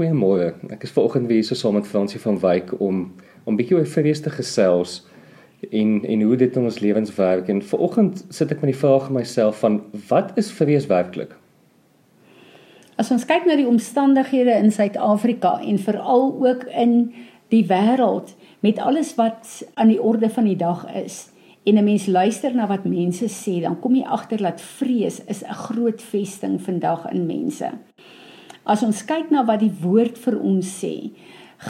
Goeiemôre. Ek is vanoggend weer so saam met Fransie van Wyk om om bietjie oor vrees te gesels en en hoe dit in ons lewens werk. En vanoggend sit ek met die vraag aan myself van wat is vrees werklik? As ons kyk na die omstandighede in Suid-Afrika en veral ook in die wêreld met alles wat aan die orde van die dag is en 'n mens luister na wat mense sê, dan kom jy agter dat vrees is 'n groot vesting vandag in mense. As ons kyk na wat die woord vir ons sê,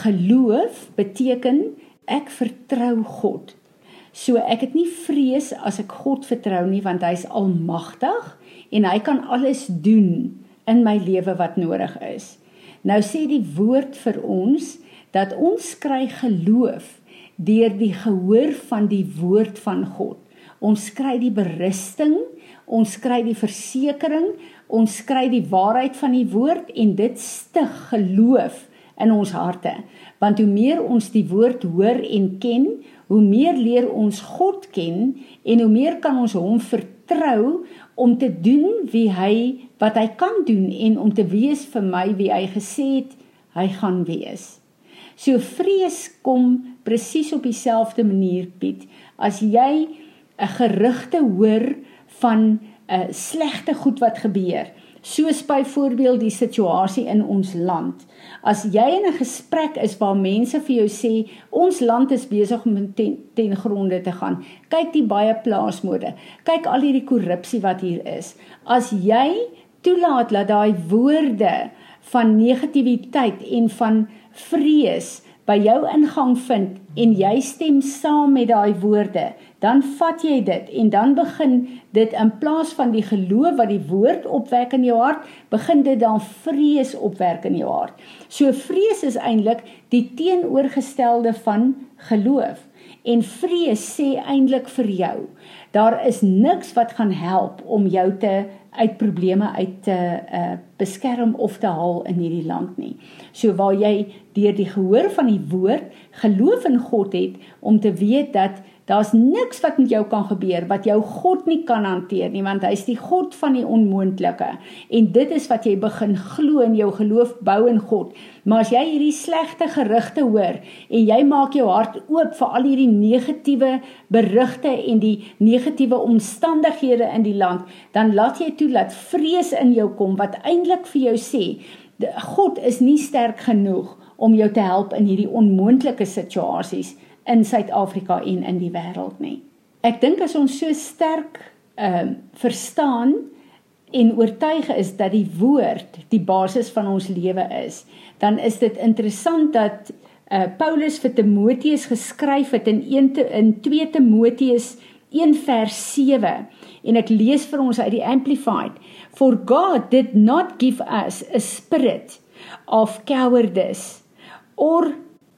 geloof beteken ek vertrou God. So ek het nie vrees as ek God vertrou nie want hy's almagtig en hy kan alles doen in my lewe wat nodig is. Nou sê die woord vir ons dat ons kry geloof deur die gehoor van die woord van God. Ons kry die berusting, ons kry die versekering, ons kry die waarheid van die woord en dit stig geloof in ons harte. Want hoe meer ons die woord hoor en ken, hoe meer leer ons God ken en hoe meer kan ons hom vertrou om te doen wie hy wat hy kan doen en om te wees vir my wie hy gesê het hy gaan wees. So vrees kom presies op dieselfde manier Piet as jy 'n gerugte hoor van 'n uh, slegte goed wat gebeur. Soos byvoorbeeld die situasie in ons land. As jy in 'n gesprek is waar mense vir jou sê ons land is besig om ten, ten gronde te gaan. Kyk die baie plaasmode. Kyk al hierdie korrupsie wat hier is. As jy toelaat dat daai woorde van negativiteit en van vrees by jou ingang vind en jy stem saam met daai woorde, dan vat jy dit en dan begin dit in plaas van die geloof wat die woord opwek in jou hart, begin dit dan vrees opwerk in jou hart. So vrees is eintlik die teenoorgestelde van geloof. En vrees sê eintlik vir jou, daar is niks wat gaan help om jou te uit probleme uit te uh, beskerm of te haal in hierdie land nie. So waar jy deur die gehoor van die woord geloof in God het om te weet dat Daar's niks wat met jou kan gebeur wat jou God nie kan hanteer nie want hy's die God van die onmoontlike. En dit is wat jy begin glo in jou geloof bou in God. Maar as jy hierdie slegte gerugte hoor en jy maak jou hart oop vir al hierdie negatiewe berigte en die negatiewe omstandighede in die land, dan laat jy toe dat vrees in jou kom wat eintlik vir jou sê God is nie sterk genoeg om jou te help in hierdie onmoontlike situasies nie in Suid-Afrika en in die wêreld nie. Ek dink as ons so sterk ehm uh, verstaan en oortuig is dat die woord die basis van ons lewe is, dan is dit interessant dat uh, Paulus vir Timoteus geskryf het in 1 te, in 2 Timoteus 1 vers 7 en ek lees vir ons uit die amplified for god did not give us a spirit of cowardice or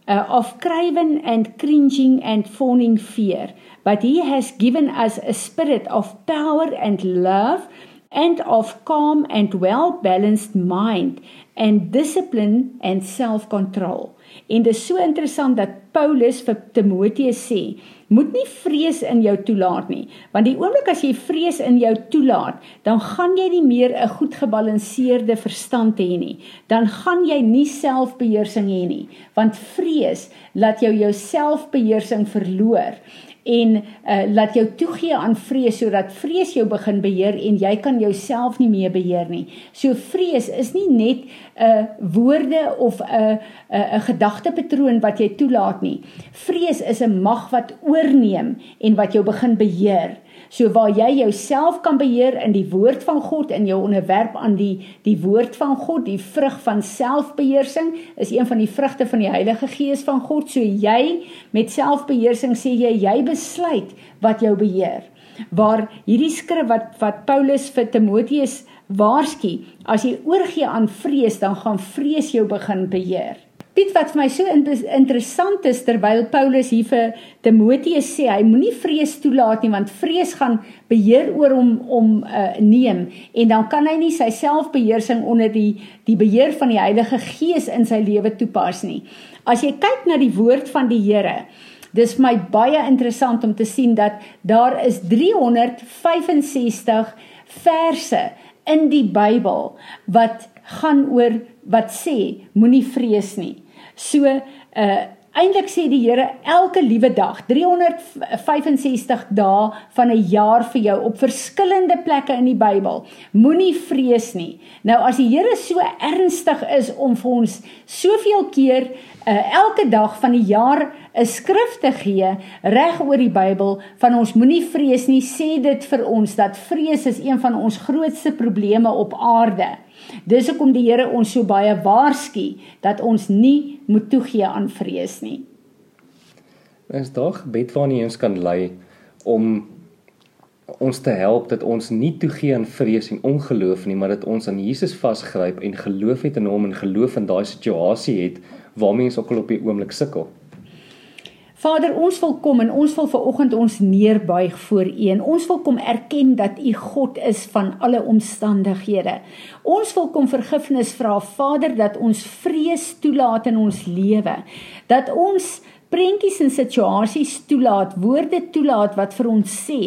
uh, of craven and cringing and fawning fear, but he has given us a spirit of power and love and of calm and well balanced mind and discipline and self control. En dit is so interessant dat Paulus vir Timoteus sê, moet nie vrees in jou toelaat nie, want die oomblik as jy vrees in jou toelaat, dan gaan jy nie meer 'n goed gebalanseerde verstand hê nie. Dan gaan jy nie selfbeheersing hê nie, want vrees laat jou jou selfbeheersing verloor en uh, laat jou toegee aan vrees sodat vrees jou begin beheer en jy kan jouself nie meer beheer nie. So vrees is nie net 'n uh, woorde of 'n uh, 'n uh, 'n gedagtepatroon wat jy toelaat nie. Vrees is 'n mag wat oorneem en wat jou begin beheer. So waar jy jouself kan beheer in die woord van God in jou onderwerp aan die die woord van God, die vrug van selfbeheersing is een van die vrugte van die Heilige Gees van God. So jy met selfbeheersing sê jy jy besluit wat jou beheer. Waar hierdie skrif wat wat Paulus vir Timoteus waarsku, as jy oorgee aan vrees, dan gaan vrees jou begin beheer. Piet wat vir my so interessant is terwyl Paulus hier vir Timoteus sê hy moenie vrees toelaat nie want vrees gaan beheer oor hom om uh, neem en dan kan hy nie sy selfbeheersing onder die die beheer van die Heilige Gees in sy lewe toepas nie. As jy kyk na die woord van die Here, dis vir my baie interessant om te sien dat daar is 365 verse in die Bybel wat gaan oor wat sê moenie vrees nie. So uh Eindelik sê die Here elke liewe dag, 365 dae van 'n jaar vir jou op verskillende plekke in die Bybel. Moenie vrees nie. Nou as die Here so ernstig is om vir ons soveel keer uh, elke dag van die jaar 'n skrif te gee reg oor die Bybel van ons moenie vrees nie, sê dit vir ons dat vrees is een van ons grootste probleme op aarde. Dis hoekom die Here ons so baie waarsku dat ons nie moet toegee aan vrees nie. Is daar gebed waarna ons kan lei om ons te help dat ons nie toegee aan vrees en ongeloof nie, maar dat ons aan Jesus vasgryp en geloof het in hom en geloof in daai situasie het waarmee ons ook al op die oomblik sukkel. Vader, ons wil kom en ons wil ver oggend ons neerbuig voor U en ons wil kom erken dat U God is van alle omstandighede. Ons wil kom vergifnis vra, Vader, dat ons vrees toelaat in ons lewe. Dat ons prentjies en situasies toelaat, woorde toelaat wat vir ons sê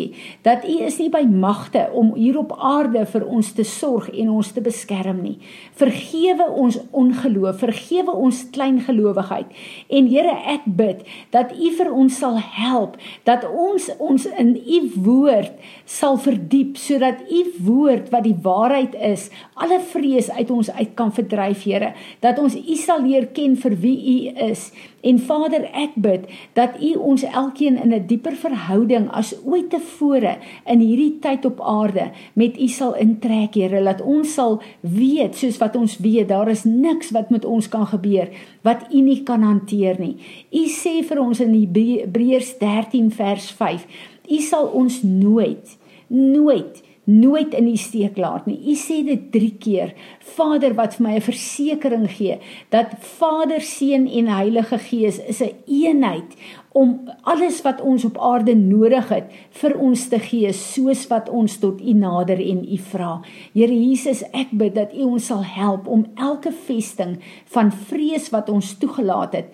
dat U is nie by magte om hier op aarde vir ons te sorg en ons te beskerm nie. Vergewe ons ongeloof, vergewe ons kleingelowigheid. En Here, ek bid dat U vir ons sal help, dat ons ons in U woord sal verdiep sodat U woord wat die waarheid is, alle vrees uit ons uit kan verdryf, Here, dat ons U sal leer ken vir wie U is. En Vader, ek bid dat U ons elkeen in 'n dieper verhouding as ooit tevore in hierdie tyd op aarde met U sal intrek, Here, dat ons sal weet soos wat ons weet, daar is niks wat met ons kan gebeur wat U nie kan hanteer nie. U sê vir ons in Hebreërs 13 vers 5, U sal ons nooit nooit nooit in die steek laat nie. U sê dit 3 keer. Vader wat vir my 'n versekering gee dat Vader, Seun en Heilige Gees is 'n een eenheid om alles wat ons op aarde nodig het vir ons te gee soos wat ons tot U nader en U vra. Here Jesus, ek bid dat U ons sal help om elke vesting van vrees wat ons toegelaat het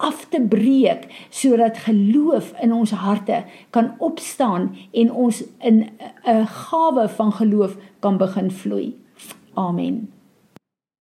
af te breek sodat geloof in ons harte kan opstaan en ons in 'n gawe van geloof kan begin vloei. Amen.